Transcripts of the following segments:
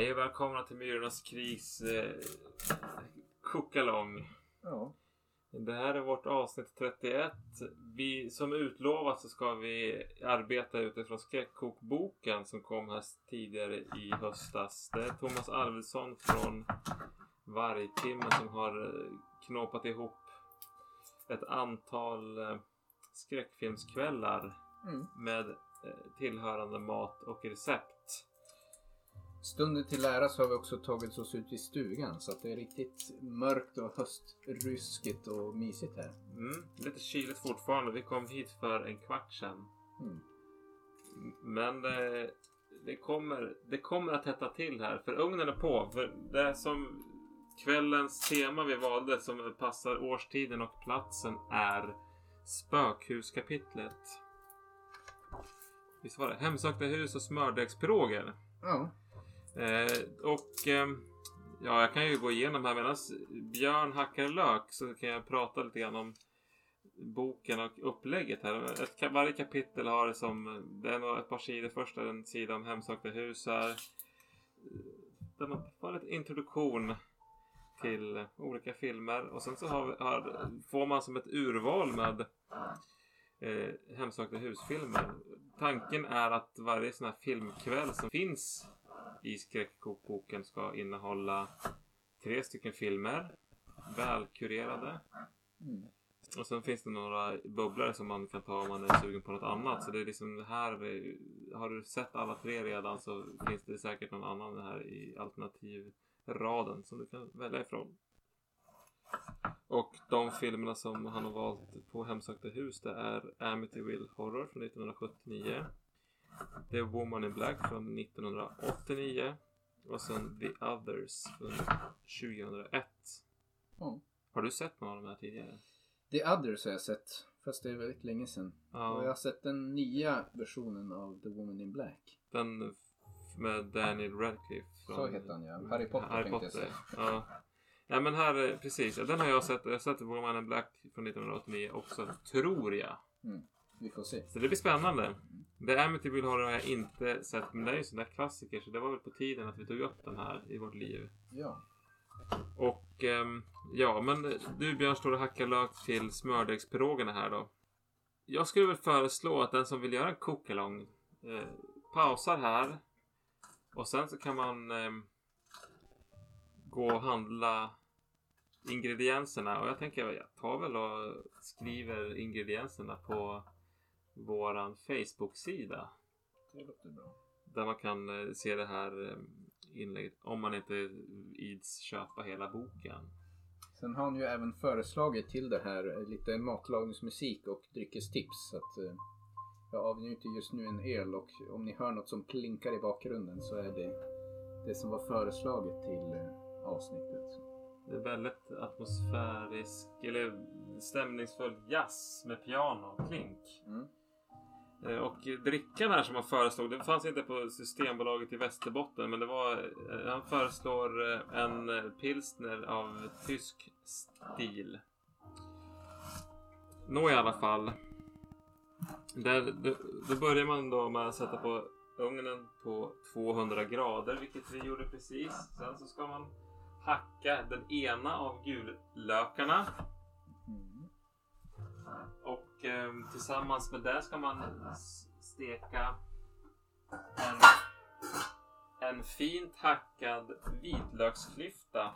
Hej och välkomna till Myrornas krigs eh, kokalong. Ja. Det här är vårt avsnitt 31. Vi, som utlovat så ska vi arbeta utifrån skräckkokboken som kom här tidigare i höstas. Det är Thomas Arvidsson från Vargtimmen som har eh, knåpat ihop ett antal eh, skräckfilmskvällar Mm. med eh, tillhörande mat och recept. Stunden till ära så har vi också tagit oss ut i stugan så att det är riktigt mörkt och höstruskigt och mysigt här. Mm, lite kyligt fortfarande. Vi kom hit för en kvart sedan. Mm. Men det, det, kommer, det kommer att hetta till här. För ugnen är på. För det är som kvällens tema vi valde som passar årstiden och platsen är spökhuskapitlet. Visst var det? Hemsökta hus och smördegspiroger. Ja. Eh, och eh, ja, jag kan ju gå igenom här medan Björn hackar lök så kan jag prata lite grann om boken och upplägget här. Ett, varje kapitel har det som, det är nog ett par sidor. Först är det en sida om hemsökta hus här. Där man får lite introduktion till olika filmer och sen så har, vi- har, får man som ett urval med eh, hemsökta husfilmer. Tanken är att varje sån här filmkväll som finns i skräckkokboken ska innehålla tre stycken filmer. Välkurerade. Mm. Och sen finns det några bubblare som man kan ta om man är sugen på något annat. Så det är liksom det här. Har du sett alla tre redan så finns det säkert någon annan här i alternativraden som du kan välja ifrån. Och de filmerna som han har valt på Hemsökta hus det är Amityville Horror från 1979. The Woman in Black från 1989. Och sen The Others från 2001. ja. Har du sett någon av de här tidigare? The Others har jag sett. Fast det är väldigt länge sedan. Ja. Och jag har sett den nya versionen av The Woman in Black. Den med Daniel Radcliffe. Så heter han, ja. Harry Potter Harry tänkte jag Potter. säga. Ja. ja men här, eh, precis. Den har jag sett. Jag har sett Woman in Black från 1989 också, tror jag. Mm. Vi får se. Så det blir spännande. The Amityville Horror har jag inte sett, men det är ju en sån där klassiker så det var väl på tiden att vi tog upp den här i vårt liv. Ja. Och ehm, ja, men du Björn står och hackar lök till smördegspirogerna här då. Jag skulle väl föreslå att den som vill göra en kokalong eh, pausar här. Och sen så kan man ehm, gå och handla ingredienserna. Och jag tänker jag tar väl och skriver ingredienserna på våran Facebook-sida. Det låter bra. Där man kan eh, se det här eh, inlägget om man inte ids köpa hela boken. Sen har han ju även föreslagit till det här eh, lite matlagningsmusik och dryckestips. Så att, jag avnjuter just nu en öl och om ni hör något som klinkar i bakgrunden så är det det som var föreslaget till avsnittet. Det är väldigt atmosfärisk eller stämningsfull jazz med piano och klink. Mm. Eh, och drickan här som han föreslog, den fanns inte på Systembolaget i Västerbotten men det var, eh, han föreslår eh, en pilsner av tysk stil. Nå i alla fall. Där, då, då börjar man då med att sätta på ugnen på 200 grader, vilket vi gjorde precis. Sen så ska man hacka den ena av gullökarna Mm. Och eh, tillsammans med det ska man steka en, en fint hackad vitlöksklyfta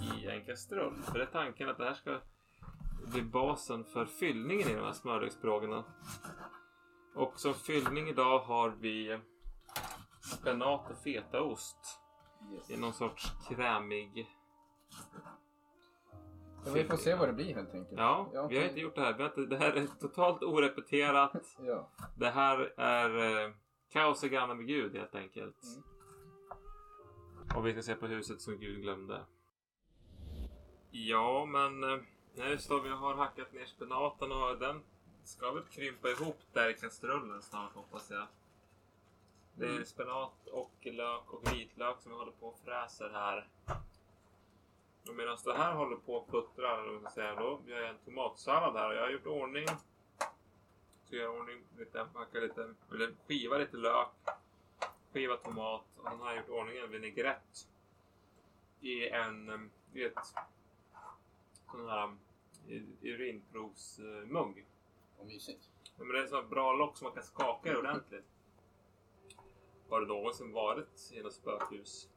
i en kastrull. För det är tanken att det här ska bli basen för fyllningen i de här smördegspirogerna. Och som fyllning idag har vi spenat och fetaost Yes. i någon sorts krämig Ja, vi får se vad det blir helt enkelt. Ja, vi har inte gjort det här. Det här är totalt orepeterat. Ja. Det här är eh, kaos och grannar med Gud helt enkelt. Mm. Och vi ska se på huset som Gud glömde. Ja, men eh, nu står vi och har hackat ner spenaten och den ska väl krympa ihop där i kastrullen snart hoppas jag. Det är Mm. spenat och lök och vitlök som vi håller på och fräser här. Och medan det här håller på och puttrar, eller vad man ska säga, då gör jag en tomatsallad här och jag har gjort ordning. Så jag gör ordning lite, hackar lite, eller skivar lite lök. skivad tomat och han har gjort ordning en vinägrett i en eh, i ett sån här eh, urinprovsmugg. Vad mysigt. Men det är en sån här bra lock som man kan skaka ordentligt. Har du någonsin varit i något spökhus?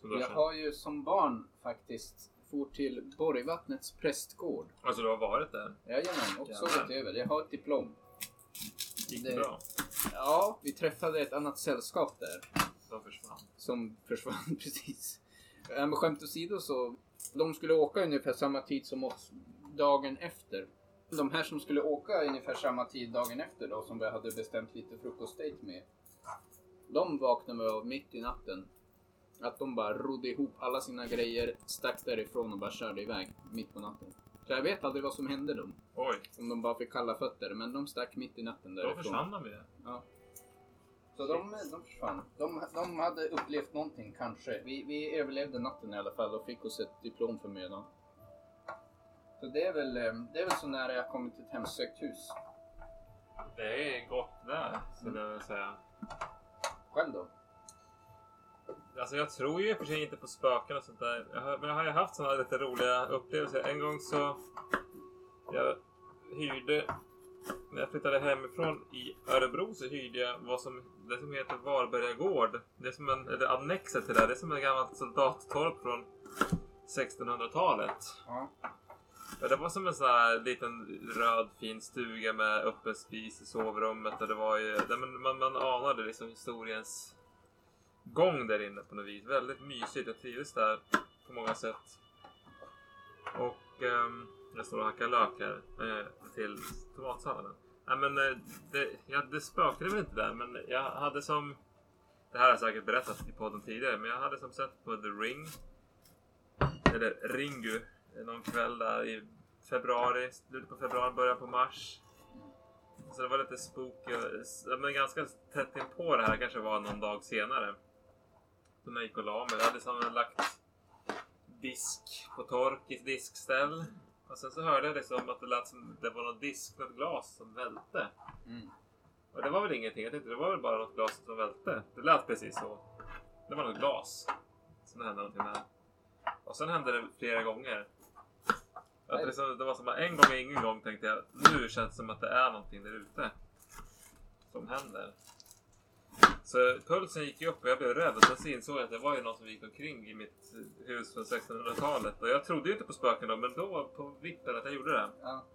Som Jag har ju som barn faktiskt for till Borgvattnets prästgård. Alltså du har varit där? Jajamän, och sovit över. Jag har ett diplom. Gick Det- bra? Ja, vi träffade ett annat sällskap där. De försvann. som försvann precis. Men skämt åsido så, de skulle åka ungefär samma tid som oss dagen efter. De här som skulle åka ungefär samma tid dagen efter då, som vi hade bestämt lite frukostdate med. De vaknade med mitt i natten. Att de bara rodde ihop alla sina grejer, stack därifrån och bara körde iväg mitt på natten. Så jag vet aldrig vad som hände dem. Oj, Om de bara fick kalla fötter, men de stack mitt i natten då därifrån. försvann de ju. Ja. Så de, de försvann. De, de hade upplevt någonting kanske. Vi, vi överlevde natten i alla fall och fick oss ett diplom för mödan. Så det är väl, eh, det är väl så nära jag kommit till ett hemsökt hus. Det är gott där, skulle jag vilja säga. Själv då? Alltså jag tror ju i och för sig inte på spöken och sånt där. Jag har, men jag har ju haft sådana lite roliga upplevelser. En gång så... Jag hyrde... När jag flyttade hemifrån i Örebro så hyrde jag vad som, det som heter Varberga gård. Det är som en, eller annexet till det. Det är som en gammalt soldattorp från 1600-talet. Ja. Ja, det var som en sån här liten röd fin stuga med öppen spis i sovrummet. Och det var ju, det, man, man anade liksom historiens gång där inne på något vis. Väldigt mysigt. Jag trivdes där på många sätt. Och ehm, jag står och hackar lök här eh, till tomatsalladen. Nej men eh, det, ja, det spökade väl inte där men jag hade som... Det här har jag säkert berättat i podden tidigare men jag hade som sett på The Ring. Eller Ringu. Någon kväll där i februari, slutet på februari, början på mars. Så det var lite spooky. Men ganska tätt in på det här kanske var någon dag senare. Då jag gick och la mig. Jag hade som lagt disk på tork i ett diskställ. Och sen så hörde jag liksom att det lät som det var något disk, något glas som välte. Mm. Och det var väl ingenting. Jag tänkte det var väl bara något glas som välte. Det lät precis så. Det var något glas som det hände någonting med. Och sen hände det flera gånger. Att det, liksom, det var som att en gång och ingen gång tänkte jag nu känns det som att det är någonting där ute. Som händer. Så pulsen gick ju upp och jag blev rädd och sen så insåg jag att det var ju någon som gick omkring i mitt hus från 1600-talet. Och jag trodde ju inte på spöken då men då på vippen att jag gjorde det. Ja.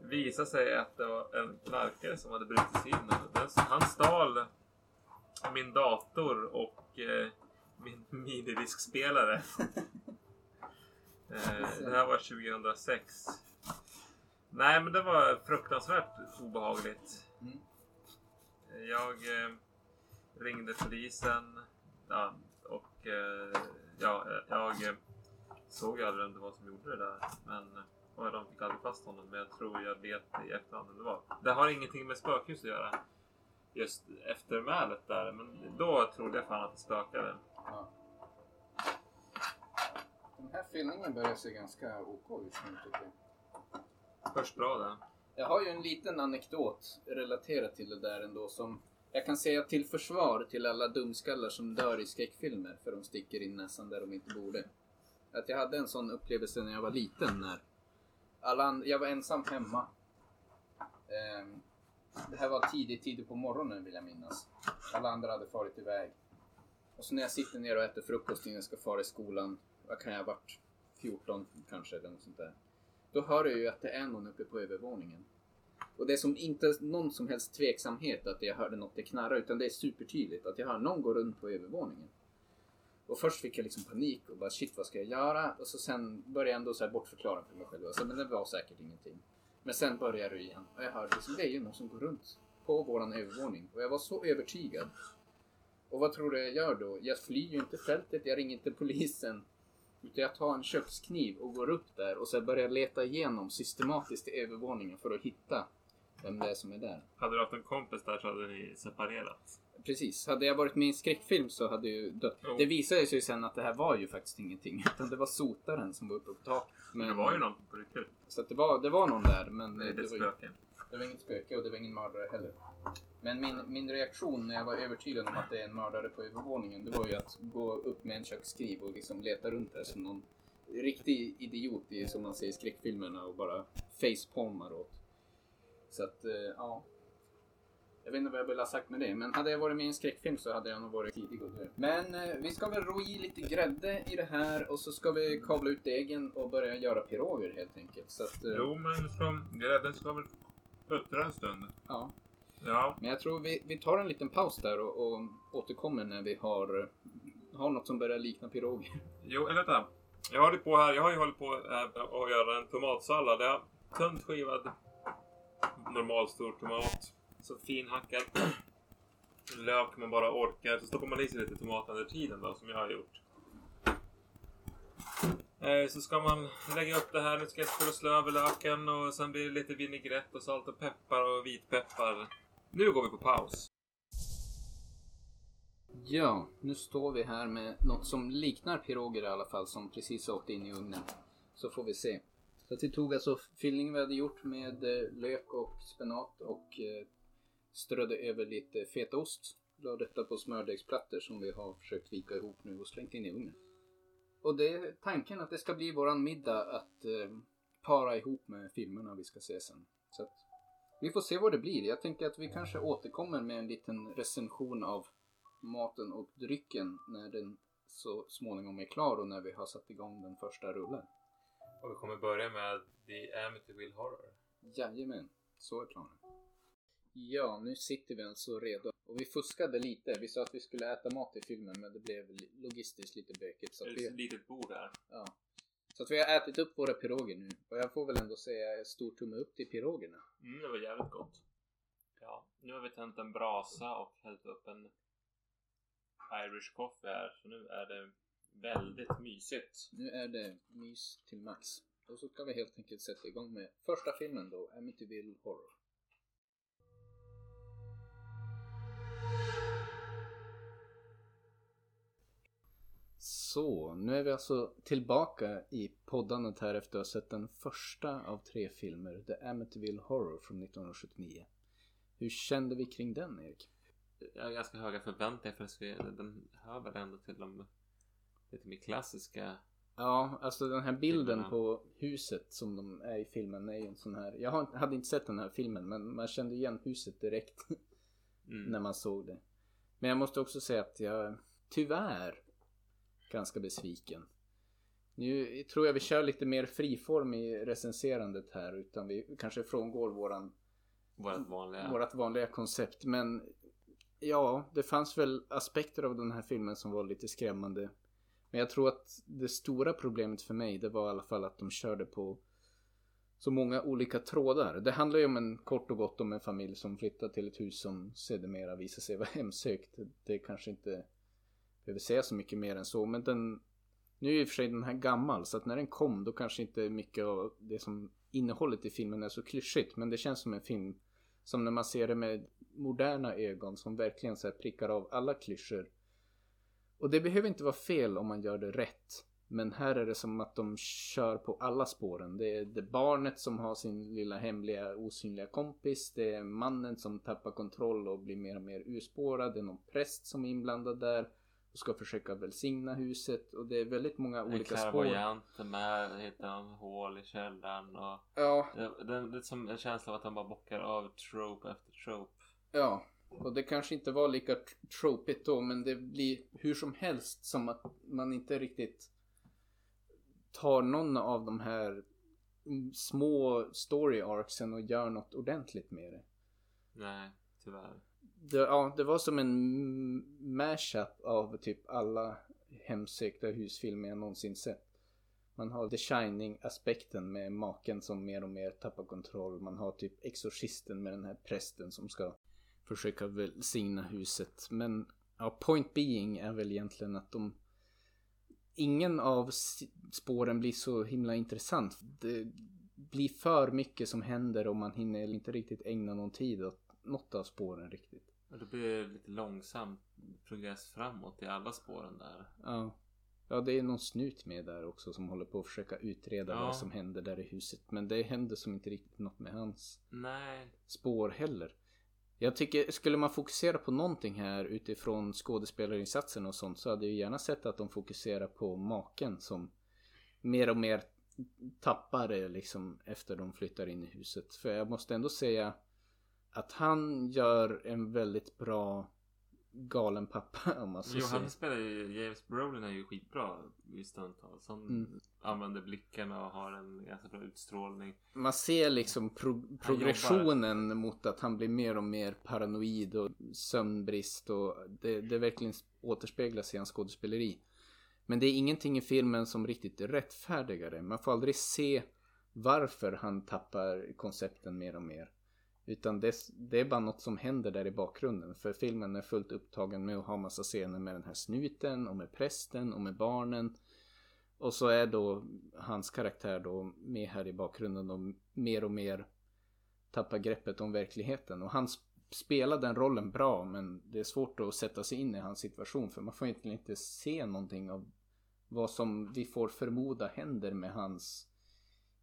visade sig att det var en knarkare som hade brutit sig in. Han stal min dator och eh, min minidiskspelare. eh, det här var 2006. Nej, men det var fruktansvärt obehagligt. Mm. Jag eh, ringde polisen ja, och eh, ja, jag eh, såg aldrig vem det var som gjorde det där. Men och de fick aldrig fast honom. Men jag tror jag vet i efterhand vem det var. Det har ingenting med spökhus att göra. Just eftermälet där. Men då trodde jag fan att det spökade. Ja. Den här fyllningen börjar se ganska OK ut nu tycker jag. Först bra det. Jag har ju en liten anekdot relaterat till det där ändå som jag kan säga till försvar till alla dumskallar som dör i skräckfilmer för de sticker in näsan där de inte borde. Att jag hade en sån upplevelse när jag var liten när alla and- jag var ensam hemma. Ehm, det här var tidigt, tidigt på morgonen vill jag minnas. Alla andra hade farit iväg. Och så när jag sitter ner och äter frukost innan jag ska fara i skolan. Vad kan jag ha varit? 14 kanske eller något sånt där. Då hör jag ju att det är någon uppe på övervåningen. Och det är som inte någon som helst tveksamhet att jag hörde något det knarra utan det är supertydligt att jag hör någon gå runt på övervåningen. Och först fick jag liksom panik och bara shit vad ska jag göra? Och så sen började jag ändå så här bortförklara för mig själv. Alltså, men det var säkert ingenting. Men sen började det igen och jag hörde liksom det är ju någon som går runt på våran övervåning. Och jag var så övertygad. Och vad tror du jag gör då? Jag flyr ju inte fältet, jag ringer inte polisen. Utan jag tar en kökskniv och går upp där och så börjar jag leta igenom systematiskt i övervåningen för att hitta vem det är som är där. Hade du haft en kompis där så hade ni separerat. precis. Hade jag varit med i en skräckfilm så hade jag ju dött. Jo. Det visade sig ju sen att det här var ju faktiskt ingenting. Utan det var sotaren som var uppe på taket. Men, Det var ju någon på riktigt. Så att det, var, det var någon där. Men Det det, det, var, ju, det var inget spöke och det var ingen mördare heller. Men min, min reaktion när jag var övertygad om att det är en mördare på övervåningen. Det var ju att gå upp med en kökskniv och liksom leta runt där som någon riktig idiot i, som man ser i skräckfilmerna och bara facepalmar åt. Så att, eh, ja. Jag vet inte vad jag ville ha sagt med det, men hade jag varit med i en skräckfilm så hade jag nog varit tidig och. Men eh, vi ska väl ro i lite grädde i det här och så ska vi kavla ut degen och börja göra piroger helt enkelt. Så att, eh, Jo, men som grädden ska väl puttra en stund. ja. Ja. Men jag tror vi, vi tar en liten paus där och, och återkommer när vi har, har något som börjar likna piroger. Jo, eller vänta. Jag håller på här. Jag har ju hållit på här att göra en tomatsallad. Jag har tunt skivad normal stor tomat. Så finhackad. Lök man bara orkar. Så stoppar man i sig lite tomat under tiden då, som jag har gjort. Eh, så ska man lägga upp det här. Nu ska jag spola slö över löken och sen blir det lite vinägrett och salt och peppar och vitpeppar. Nu går vi på paus. Ja, nu står vi här med något som liknar piroger i alla fall som precis åkte in i ugnen. Så får vi se. Så att vi tog alltså fyllningen vi hade gjort med eh, lök och spenat och eh, strödde över lite fetaost. La detta på smördegsplattor som vi har försökt vika ihop nu och slängt in i ugnen. Och det är tanken att det ska bli våran middag att eh, para ihop med filmerna vi ska se sen. Så att vi får se vad det blir. Jag tänker att vi kanske återkommer med en liten recension av maten och drycken när den så småningom är klar och när vi har satt igång den första rullen. Och vi kommer börja med The Amityville Horror. Jajamän, så är planen. Ja, nu sitter vi alltså redo. Och vi fuskade lite. Vi sa att vi skulle äta mat i filmen men det blev logistiskt lite bökigt. Så Det är ett vi, litet bord här. ja. så att vi har ätit upp våra piroger nu. Och jag får väl ändå säga stor tumme upp till pirogerna. Mm, det var jävligt gott. Ja, nu har vi tänt en brasa och hällt upp en Irish coffee här. Så nu är det väldigt mysigt. Nu är det mys till max. Och så ska vi helt enkelt sätta igång med första filmen då, Amityville Horror. Så, nu är vi alltså tillbaka i poddandet här efter att ha sett den första av tre filmer, The Amityville Horror från 1979. Hur kände vi kring den, Erik? Jag har ganska höga förväntningar för den hör väl ändå till de lite mer klassiska. Ja, alltså den här bilden Filmerna. på huset som de är i filmen är ju en sån här. Jag hade inte sett den här filmen men man kände igen huset direkt Mm. när man såg det. Men jag måste också säga att jag tyvärr ganska besviken. Nu tror jag vi kör lite mer friform i recenserandet här utan vi kanske frångår våran Vårat vanliga. vårat vanliga koncept. Men ja, det fanns väl aspekter av den här filmen som var lite skrämmande. Men jag tror att det stora problemet för mig det var i alla fall att de körde på så många olika trådar. Det handlar ju om en kort och gott om en familj som flyttar till ett hus som sedermera visar sig vara hemsökt. Det kanske inte behöver säga så mycket mer än så. Men den, nu är i och för sig den här gammal så att när den kom då kanske inte mycket av det som innehållet i filmen är så klyschigt. Men det känns som en film som när man ser det med moderna ögon som verkligen så här prickar av alla klyschor. Och det behöver inte vara fel om man gör det rätt. Men här är det som att de kör på alla spåren. Det är det barnet som har sin lilla hemliga osynliga kompis. Det är mannen som tappar kontroll och blir mer och mer urspårad. Det är någon präst som är inblandad där och ska försöka välsigna huset. Och det är väldigt många En olika spår. klärvoajant med hittar en hål i källaren och Ja, det, det, det är som en känsla av att de bara bockar av trope efter trope. Ja, och det kanske inte var lika tr- tropigt då, men det blir hur som helst som att man inte riktigt tar någon av de här små story arcsen och gör något ordentligt med det. Nej, tyvärr. det ja, det var som en mashup av typ alla hemsökta husfilmer jag någonsin sett. Man har The Shining-aspekten med maken som mer och mer tappar kontroll. Man har typ Exorcisten med den här prästen som ska försöka välsigna huset. Men ja, point being är väl egentligen att de... Ingen av spåren blir så himla intressant. Det blir för mycket som händer och man hinner inte riktigt ägna någon tid åt något av spåren riktigt. Och det blir lite långsam progress framåt i alla spåren där. Ja. Ja, det är någon snut med där också som håller på att försöka utreda Ja. vad som händer där i huset. Men det händer som inte riktigt något med hans Nej. spår heller. Jag tycker, skulle man fokusera på någonting här utifrån skådespelarinsatsen och sånt så hade jag gärna sett att de fokuserar på maken som mer och mer tappar det liksom efter de flyttar in i huset. För jag måste ändå säga att han gör en väldigt bra galen pappa om man så Jo, han spelar ju, James Brolin är ju skitbra i stundtals. Han Mm. använder blickarna och har en ganska bra utstrålning. Man ser liksom pro- progressionen mot att han blir mer och mer paranoid och sömnbrist och det, det verkligen återspeglas i hans skådespeleri. Men det är ingenting i filmen som riktigt rättfärdigar det. Man får aldrig se varför han tappar koncepten mer och mer. Utan det, det är bara något som händer där i bakgrunden. För filmen är fullt upptagen med att ha massa scener med den här snuten och med prästen och med barnen. Och så är då hans karaktär då med här i bakgrunden och mer och mer tappar greppet om verkligheten. Och han spelar den rollen bra men det är svårt att sätta sig in i hans situation för man får egentligen inte se någonting av vad som vi får förmoda händer med hans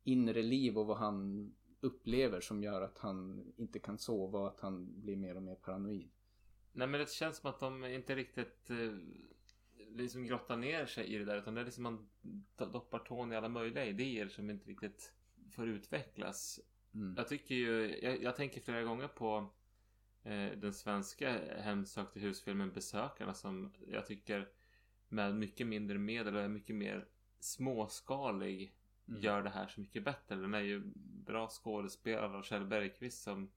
inre liv och vad han upplever som gör att han inte kan sova och att han blir mer och mer paranoid. Nej men det känns som att de inte riktigt eh, liksom grottar ner sig i det där utan det är liksom man do- doppar tån i alla möjliga idéer som inte riktigt får utvecklas. Mm. Jag tycker ju, jag, jag tänker flera gånger på eh, den svenska hemsökt till husfilmen Besökarna som jag tycker med mycket mindre medel och är mycket mer småskalig Mm. gör det här så mycket bättre. Den är ju bra skådespelare av Kjell Bergqvist som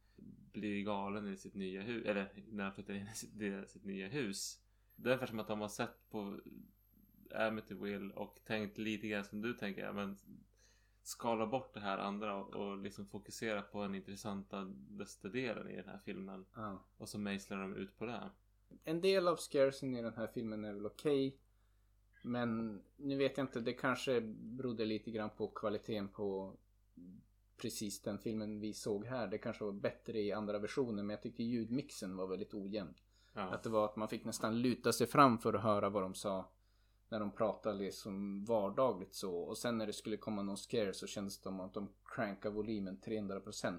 blir galen i sitt nya hus, eller när han flyttar in i sitt, i sitt nya hus. Det är ungefär som att de har sett på Amityville och tänkt lite grann som du tänker, men skala bort det här andra och, och liksom fokusera på den intressantaste delen i den här filmen. Ja. Och så mejslar de ut på det. En del av scaresen i den här filmen är väl okej. Men nu vet jag inte, det kanske berodde lite grann på kvaliteten på precis den filmen vi såg här. Det kanske var bättre i andra versioner men jag tyckte ljudmixen var väldigt ojämn. Ja. Att det var att man fick nästan luta sig fram för att höra vad de sa. När de pratade liksom vardagligt så. Och sen när det skulle komma någon scare så kändes det som att de crankade volymen 300%.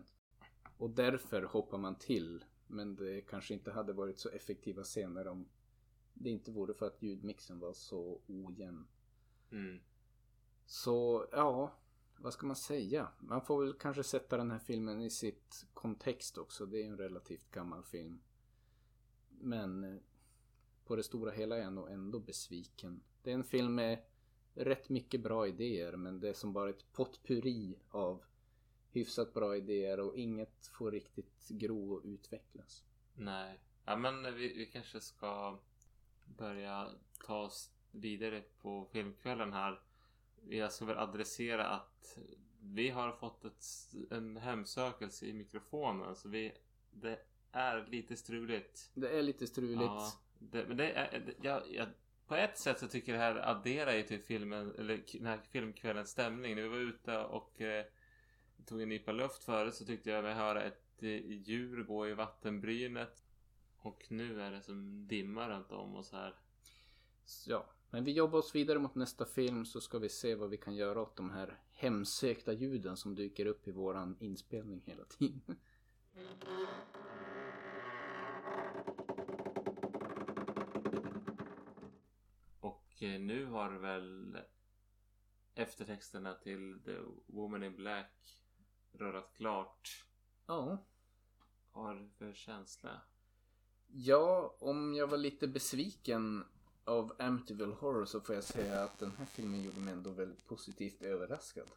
Och därför hoppar man till. Men det kanske inte hade varit så effektiva scener om det inte vore för att ljudmixen var så ojämn. Mm. Så ja, vad ska man säga? Man får väl kanske sätta den här filmen i sitt kontext också. Det är en relativt gammal film. Men eh, på det stora hela är jag nog ändå besviken. Det är en film med rätt mycket bra idéer men det är som bara ett potpurri av hyfsat bra idéer och inget får riktigt gro och utvecklas. Nej. Ja men vi, vi kanske ska börja ta oss vidare på filmkvällen här. Jag ska väl adressera att vi har fått ett, en hemsökelse i mikrofonen så vi, det är lite struligt. Det är lite struligt. Ja, det, men det är, det, jag, jag, på ett sätt så tycker jag det här adderar ju till filmen, eller den här filmkvällens stämning. När vi var ute och eh, tog en nypa luft förut så tyckte jag mig höra ett eh, djur gå i vattenbrynet. Och nu är det som dimma runt om oss här. Ja, men vi jobbar oss vidare mot nästa film så ska vi se vad vi kan göra åt de här hemsökta ljuden som dyker upp i våran inspelning hela tiden. Och eh, nu har väl eftertexterna till The Woman in Black rullat klart. Ja. Vad har du för känsla? Ja, om jag var lite besviken av Amityville Horror så får jag säga att den här filmen gjorde mig ändå väldigt positivt överraskad.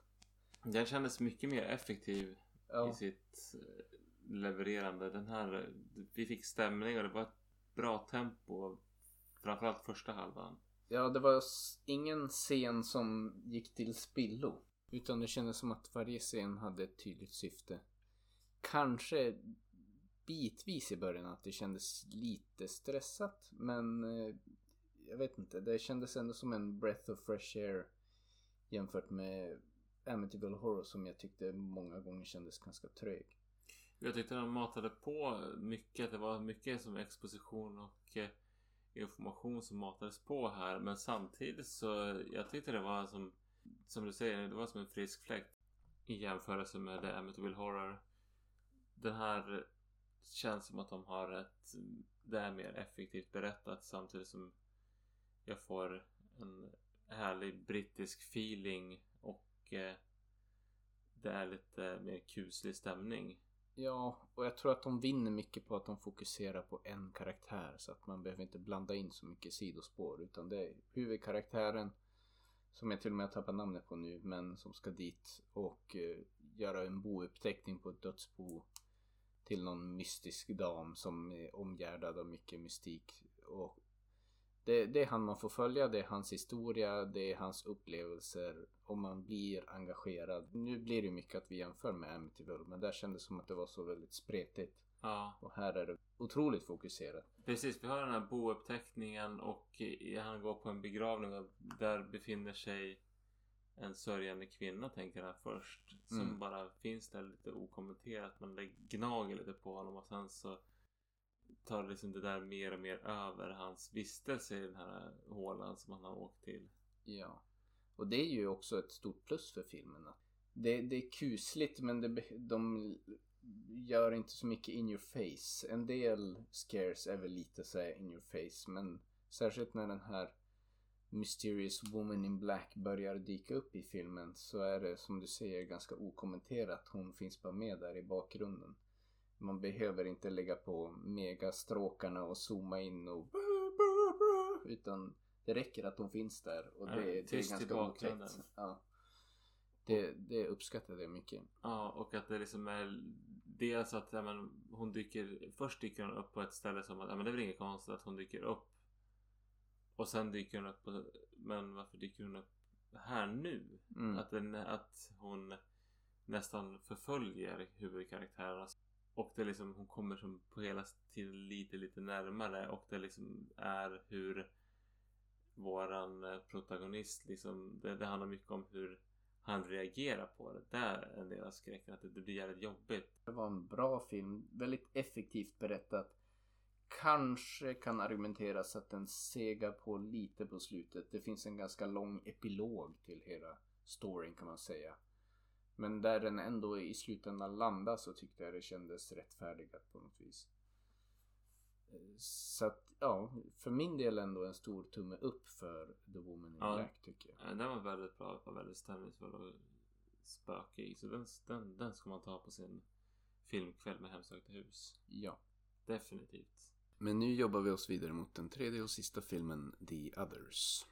Den kändes mycket mer effektiv i Ja, sitt eh, levererande. Den här, vi fick stämning och det var ett bra tempo. Framförallt första halvan. ja det var ingen scen som gick till spillo. Utan det kändes som att varje scen hade ett tydligt syfte. Kanske bitvis i början att det kändes lite stressat. Men eh, jag vet inte. Det kändes ändå som en breath of fresh air. Jämfört med Amityville Horror som jag tyckte många gånger kändes ganska trög. Jag tyckte de matade på mycket. Det var mycket som exposition och eh, information som matades på här. Men samtidigt så jag tyckte det var som, som du säger, det var som en frisk fläkt i jämförelse med The Amityville Horror. Den här känns som att de har ett, det är mer effektivt berättat samtidigt som jag får en härlig brittisk feeling och eh, det är lite mer kuslig stämning. Ja, och jag tror att de vinner mycket på att de fokuserar på en karaktär så att man behöver inte blanda in så mycket sidospår utan det är huvudkaraktären som jag till och med har tappat namnet på nu men som ska dit och eh, göra en bouppteckning på ett dödsbo till någon mystisk dam som är omgärdad av mycket mystik och det, det, är han man får följa, det är hans historia, det är hans upplevelser och man blir engagerad. Nu blir det mycket att vi jämför med Amityville men där kändes det som att det var så väldigt spretigt. Ja. Och här är det otroligt fokuserat. Precis, vi har den här bouppteckningen och han går på en begravning och där befinner sig en sörjande kvinna tänker han först. Som Mm. bara finns där lite okommenterat. Man gnager lite på honom och sen så tar liksom det där mer och mer över hans vistelse i den här hålan som han har åkt till. Ja. Och det är ju också ett stort plus för filmerna. Det, det är kusligt men det, de gör inte så mycket in your face. En del scares är väl lite så in your face men särskilt när den här Mysterious Woman in Black börjar dyka upp i filmen så är det som du säger ganska okommenterat. Hon finns bara med där i bakgrunden. Man behöver inte lägga på megastråkarna och zooma in och utan det räcker att hon finns där och Ja, det, det är ganska bakgrunden. otäckt. Ja. Det, det uppskattar jag mycket. Ja, och att det liksom är dels att ja, men, hon dyker Först dyker hon upp på ett ställe som att ja, men det är väl inget konstigt att hon dyker upp. Och sen dyker hon upp på, Men varför dyker hon upp här nu? Mm. Att, den, att hon nästan förföljer huvudkaraktärerna. Och det liksom, hon kommer som på hela tiden lite, lite närmare. Och det liksom är hur våran eh, protagonist liksom, det, det handlar mycket om hur han reagerar på det. Det är en del av skräcken. Att det, det blir jävligt jobbigt. Det var en bra film. Väldigt effektivt berättat. Kanske kan argumenteras att den segar på lite på slutet. Det finns en ganska lång epilog till hela storyn kan man säga. Men där den ändå i slutändan landar så tyckte jag det kändes rättfärdigat på något vis. Eh, Så att ja, för min del ändå en stor tumme upp för The Woman in Ja. Black tycker jag. Ja, Den var väldigt bra. Var väldigt stämningsfull och spökig. Så den, den, den ska man ta på sin filmkväll med Hemsökta hus. Ja. Definitivt. Men nu jobbar vi oss vidare mot den tredje och sista filmen, The Others.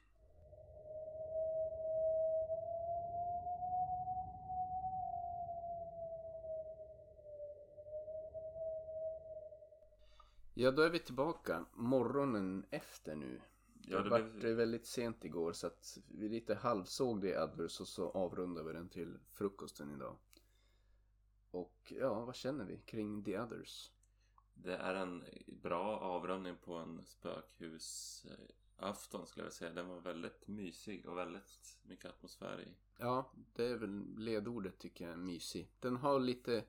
Ja, då är vi tillbaka morgonen efter nu. Ja, det det blev- väldigt sent igår så att vi lite halvsåg The Others och så avrundade vi den till frukosten idag. Och ja, vad känner vi kring The Others? Det är en bra avrundning på en spökhusafton skulle jag säga. Den var väldigt mysig och väldigt mycket atmosfär i. Ja, det är väl ledordet tycker jag, mysig. Den har lite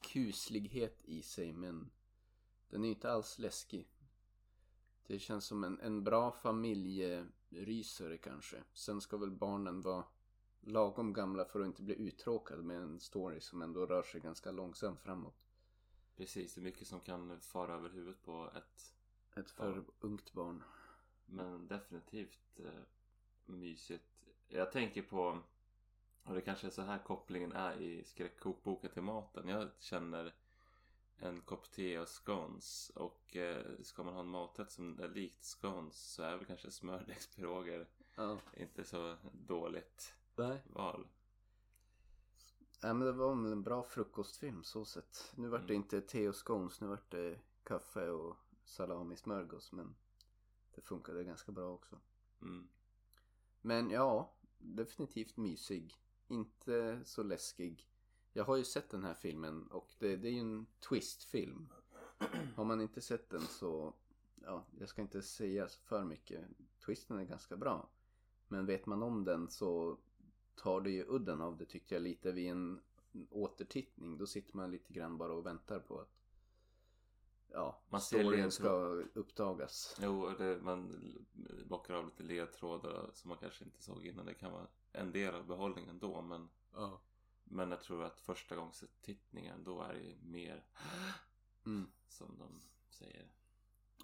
kuslighet i sig men den är inte alls läskig. Det känns som en, en bra familjerysare kanske. Sen ska väl barnen vara lagom gamla för att inte bli uttråkade med en story som ändå rör sig ganska långsamt framåt. Precis, det är mycket som kan fara över huvudet på ett Ett för ungt barn. Men definitivt eh, mysigt. Jag tänker på, och det kanske är så här kopplingen är i skräckkokboken till maten. Jag känner en kopp te och scones. Och eh, ska man ha en maträtt som är likt scones så är väl kanske smördegspiroger Ja. inte så dåligt Nej. val. Ja, men det var en bra frukostfilm så sett. Nu vart det Mm. inte te och scones, nu vart det kaffe och salami smörgås men det funkade ganska bra också. Mm. Men ja, definitivt mysig. Inte så läskig. Jag har ju sett den här filmen och det, det är ju en twistfilm. Har man inte sett den så, ja, jag ska inte säga för mycket. Twisten är ganska bra. Men vet man om den så tar det ju udden av det tyckte jag lite vid en återtittning. Då sitter man lite grann bara och väntar på att ja, Man ser storyn ledtråd- ska uppdagas. Jo, det, man bockar av lite ledtrådar som man kanske inte såg innan. Det kan vara en del av behållningen då, men, Ja. men jag tror att första gångs tittningen då är det mer Mm. som de säger.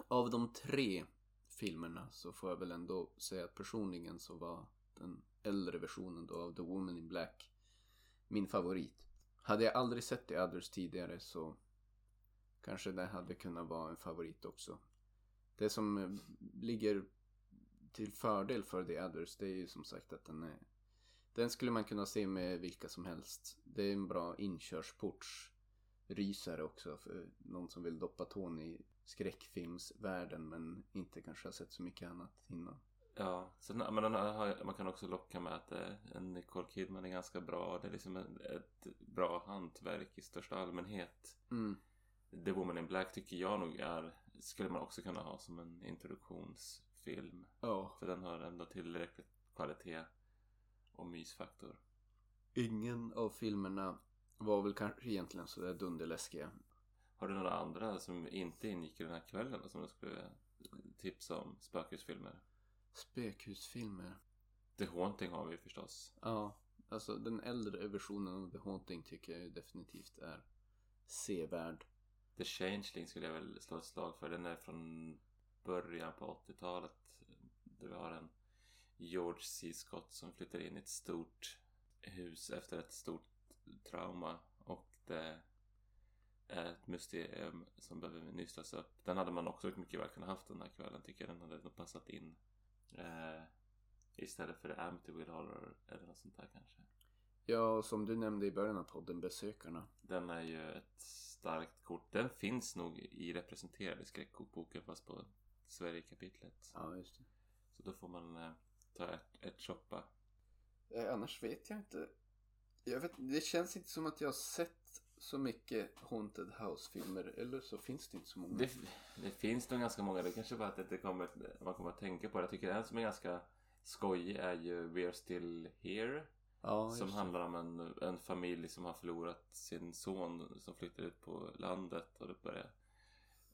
Av de tre filmerna så får jag väl ändå säga att personligen så var den äldre versionen då av The Woman in Black min favorit. Hade jag aldrig sett The Others tidigare så kanske det hade kunnat vara en favorit också. Det som eh, ligger till fördel för The Others det är ju som sagt att den är den skulle man kunna se med vilka som helst. Det är en bra inkörsports rysare också för någon som vill doppa tån i skräckfilmsvärlden men inte kanske har sett så mycket annat innan. Ja, så, men den har, man kan också locka med att eh, en Nicole Kidman är ganska bra. Det är liksom ett bra hantverk i största allmänhet. Mm. The Woman in Black tycker jag nog är, skulle man också kunna ha som en introduktionsfilm. Ja. För den har ändå tillräckligt kvalitet och mysfaktor. Ingen av filmerna var väl kanske egentligen sådär dunderläskiga. Har du några andra som inte ingick i den här kvällen som du skulle tipsa om? Spökhusfilmer? Spökhusfilmer. The Haunting har vi förstås. Ja, alltså den äldre versionen av The Haunting tycker jag ju definitivt är sevärd. The Changeling skulle jag väl slå ett slag för. Den är från början på 80-talet. Där vi har en George C. Scott som flyttar in i ett stort hus efter ett stort trauma. Och det är ett mysterium som behöver nystas upp. Den hade man också mycket väl kunnat haft den här kvällen tycker jag. Den hade passat in. Eh, istället för Amityville Horror eller något sånt där kanske. Ja, och som du nämnde i början av podden, Besökarna. Den är ju ett starkt kort. Den finns nog i representerade skräckkokboken fast på Sverige-kapitlet. Ja, just det. Så då får man eh, ta ett, ett shoppa. Eh, annars vet jag inte. Jag vet, det känns inte som att jag har sett så mycket Haunted House-filmer. Eller så finns det inte så många. Det, det finns nog ganska många. Det kanske bara att det kommer, man kommer att tänka på det. Jag tycker en som är ganska skojig är ju We're Still Here. ja, som handlar om en, en familj som har förlorat sin son som flyttar ut på landet och det börjar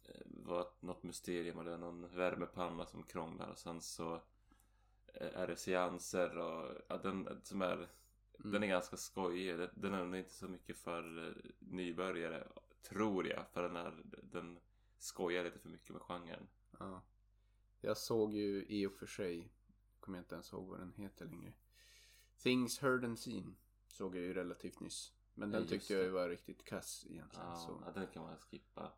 eh, vara något mysterium och det är någon värmepanna som krånglar och sen så eh, är det seanser och ja, den som är Mm. den är ganska skojig. Den- är inte så mycket för eh, nybörjare tror jag för den är den skojar lite för mycket med genren. Ja. Jag såg ju i och för sig, kommer jag inte ens ihåg vad den heter längre. Things Heard and Seen såg jag ju relativt nyss. Men Ja, den just tyckte jag ju var riktigt kass egentligen. Ja, Så. ja, den kan man skippa.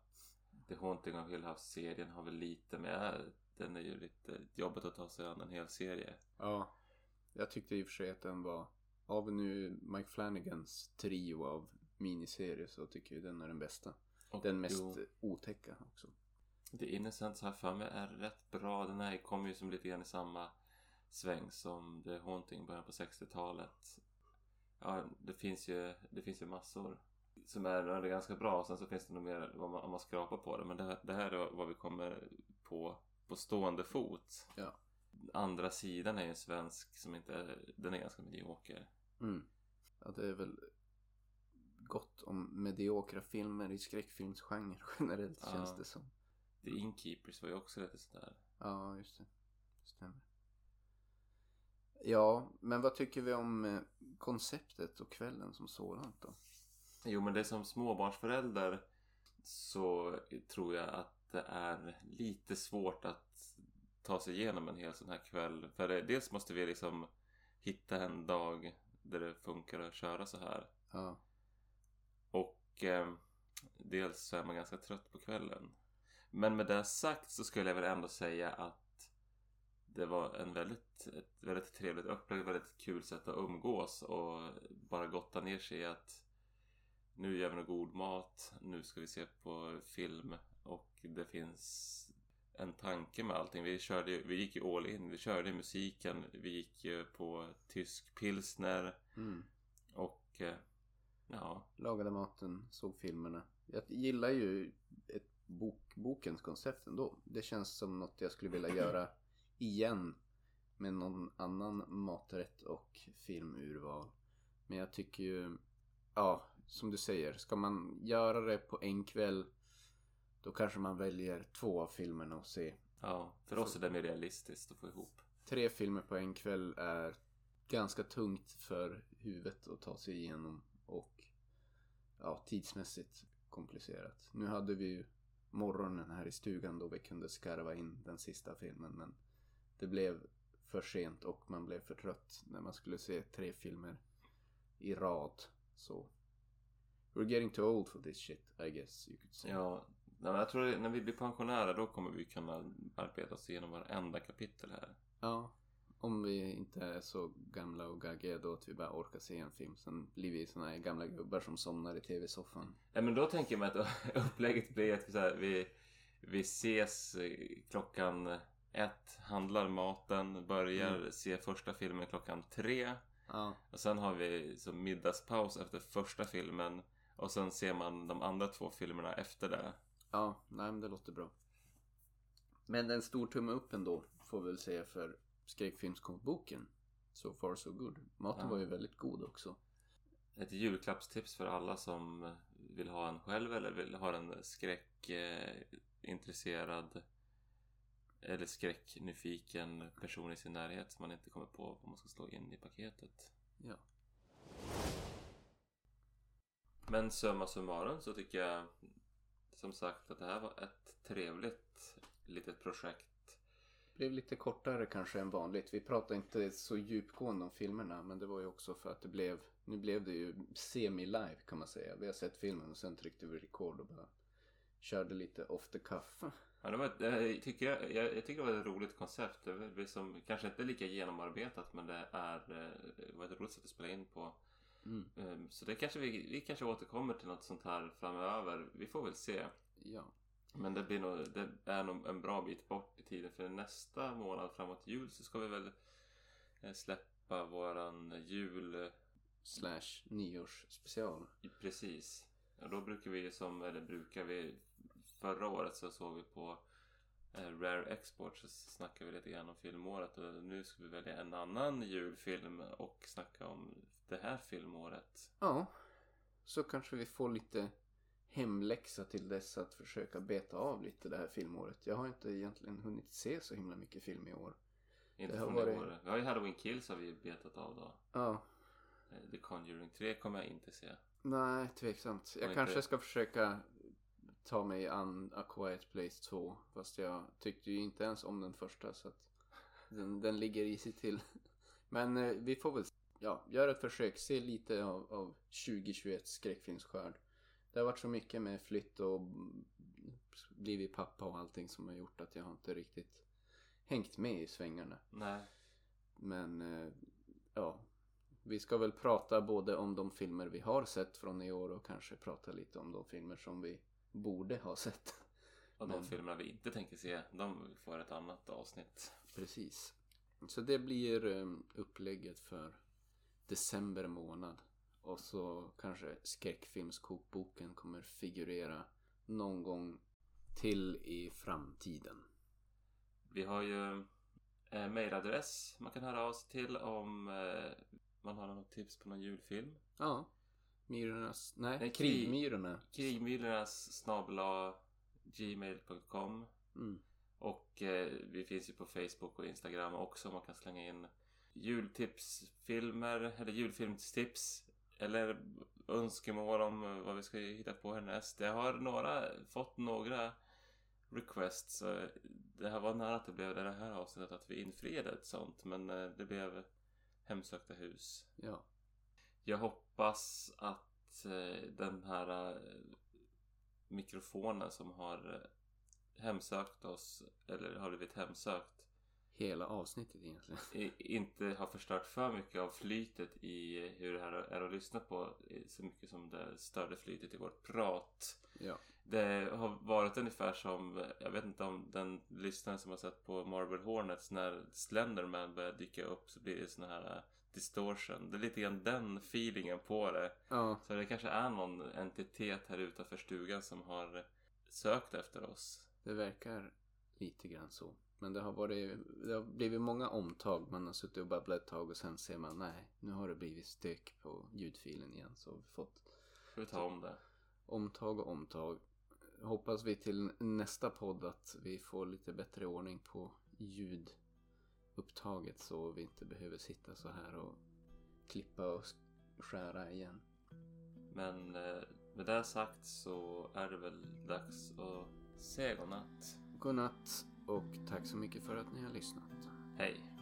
The Haunting of Hill House-serien har väl lite med den är ju lite jobbigt att ta sig an en hel serie. ja. Jag tyckte i och för sig att den var, av nu Mike Flanagans trio av miniserier så tycker jag den är den bästa. Och Den mest jo, otäcka också. The Innocents har för mig är rätt bra. Den här kom ju som lite grann i samma sväng som The Haunting början på 60-talet. Ja, det finns ju, det finns ju massor som är, är ganska bra. Sen så finns det nog mer om man, om man skrapar på det. Men det, det här är vad vi kommer på på stående fot. Ja. Andra sidan är ju en svensk som inte är, den är ganska medioker. Mm. Ja, det är väl gott om mediokra filmer i skräckfilmsgenren generellt Ja. känns det som. The Innkeepers var ju också lite sådär. Ja, just det. Stämmer. Ja, men vad tycker vi om eh, konceptet och kvällen som sådant då? Jo men det är som småbarnsförälder så tror jag att det är lite svårt att ta sig igenom en hel sån här kväll. För det, dels måste vi liksom hitta en dag där det funkar att köra så här. Ja, Och eh, dels så är man ganska trött på kvällen. Men med det sagt så skulle jag väl ändå säga att det var en väldigt, ett väldigt trevligt upplägg, väldigt kul sätt att umgås och bara gotta ner sig i att nu gör vi någon god mat, nu ska vi se på film och det finns en tanke med allting. Vi, körde, vi gick ju all in, vi körde musiken, vi gick ju på tysk pilsner mm. och eh, ja, lagade maten, såg filmerna. Jag gillar ju ett bok, bokens koncept ändå. Det känns som något jag skulle vilja göra igen med någon annan maträtt och filmurval. Men jag tycker ju ja, som du säger, ska man göra det på en kväll då kanske man väljer två av filmerna och se. Ja, för oss är det mer realistiskt att få ihop. Tre filmer på en kväll är ganska tungt för huvudet att ta sig igenom och ja, tidsmässigt komplicerat. Nu hade vi ju morgonen här i stugan då vi kunde skarva in den sista filmen men det blev för sent och man blev för trött när man skulle se tre filmer i rad. Så we're getting too old for this shit I guess you could say. Ja, jag tror när vi blir pensionärer då kommer vi kunna arbeta oss igenom varenda kapitel här. Ja, om vi inte är så gamla och gaggiga då att vi bara orkar se en film. Sen blir vi såna här gamla gubbar som somnar i tv-soffan. Nej men då tänker jag mig att upplägget blir att vi, här, vi, vi ses eh, klockan ett, handlar maten, börjar Mm. se första filmen klockan tre. Ja, Och sen har vi så middagspaus efter första filmen. Och sen ser man de andra två filmerna efter det. Ja, nej men det låter bra. Men en stor tumme upp ändå får vi väl säga för skräckfilmskomboken. So far so good. Maten Ja. var ju väldigt god också. Ett julklappstips för alla som vill ha en själv eller vill ha en skräckintresserad eller skräcknyfiken person i sin närhet som man inte kommer på vad man ska slå in i paketet. Ja. Men summa summarum så tycker jag som sagt att det här var ett trevligt litet projekt. Blev lite kortare kanske än vanligt. Vi pratade inte så djupgående om filmerna men det var ju också för att det blev, nu blev det ju semi-live kan man säga. Vi har sett filmen och sen tryckte vi record och bara körde lite off the cuff. Ja, det var ett, jag, tycker, jag, jag tycker det var ett roligt koncept. Det var liksom, kanske inte lika genomarbetat men det, är, eh, det var ett roligt sätt att spela in på. Mm. Ehm, Så det kanske vi, vi kanske återkommer till något sånt här framöver. Vi får väl se. Ja. Men det, blir nog, det är nog en bra bit bort i tiden för nästa månad framåt jul så ska vi väl eh, släppa våran jul Slash nyårsspecial. precis. Ja, då brukar vi som, eller brukar vi, förra året så såg vi på eh, Rare Export så snackade vi lite grann om filmåret och nu ska vi välja en annan julfilm och snacka om det här filmåret. Ja. Så kanske vi får lite hemläxa till dess att försöka beta av lite det här filmåret. Jag har inte egentligen hunnit se så himla mycket film i år. Inte från varit- i år. Vi har ju Halloween Kills har vi betat av då. Ja. Eh, The Conjuring 3 kommer jag inte se. Nej, tveksamt. Jag Och kanske inte- ska försöka ta mig an A Quiet Place 2. Fast jag tyckte ju inte ens om den första så att den, den ligger i sig till. Men eh, vi får väl ja, göra ett försök. Se lite av, av 2021 skräckfilmsskörd. Det har varit så mycket med flytt och blivit pappa och allting som har gjort att jag har inte riktigt hängt med i svängarna. Nej. Men eh, ja, vi ska väl prata både om de filmer vi har sett från i år och kanske prata lite om de filmer som vi borde ha sett. Och de Men- filmerna vi inte tänker se, de får ett annat avsnitt. Precis. Så det blir eh, upplägget för december månad. Och så kanske skräckfilmskokboken kommer figurera någon gång till i framtiden. Vi har ju eh, mailadress man kan höra av sig till om eh, man har något tips på någon julfilm. Ja. Myrornas... Nej, Nej, krig- Krigmyrorna. Krigmyrornas snabla gmail.com Mm. Och eh, vi finns ju på Facebook och Instagram också. Man kan slänga in jultipsfilmer eller julfilmstips. Eller önskemål om vad vi ska hitta på härnäst. Jag har några, fått några requests. Det här var nära att det blev det här avsnittet att vi infriade ett sånt. Men eh, det blev hemsökta hus. Ja. Jag hoppas att eh, den här eh, mikrofonen som har hemsökt oss, eller har blivit hemsökt, Hela avsnittet egentligen. inte har förstört för mycket av flytet i hur det här är att lyssna på så mycket som det störde flytet i vårt prat. Ja. Det har varit ungefär som, jag vet inte om den lyssnaren som har sett på Marble Hornets när Slenderman börjar dyka upp så blir det sån här eh, distortion. Det är lite grann den feelingen på det. Ja, Så det kanske är någon entitet här utanför stugan som har sökt efter oss. det verkar lite grann så. Men det har varit, det har blivit många omtag. Man har suttit och babblat ett tag och sen ser man nej, nu har det blivit stök på ljudfilen igen. Så vi fått Ska vi ta om det? omtag och omtag. Hoppas vi till nästa podd att vi får lite bättre ordning på ljudupptaget så vi inte behöver sitta så här och klippa och skära igen. Men eh, med det sagt så är det väl dags att säga godnatt. Godnatt och tack så mycket för att ni har lyssnat. Hej!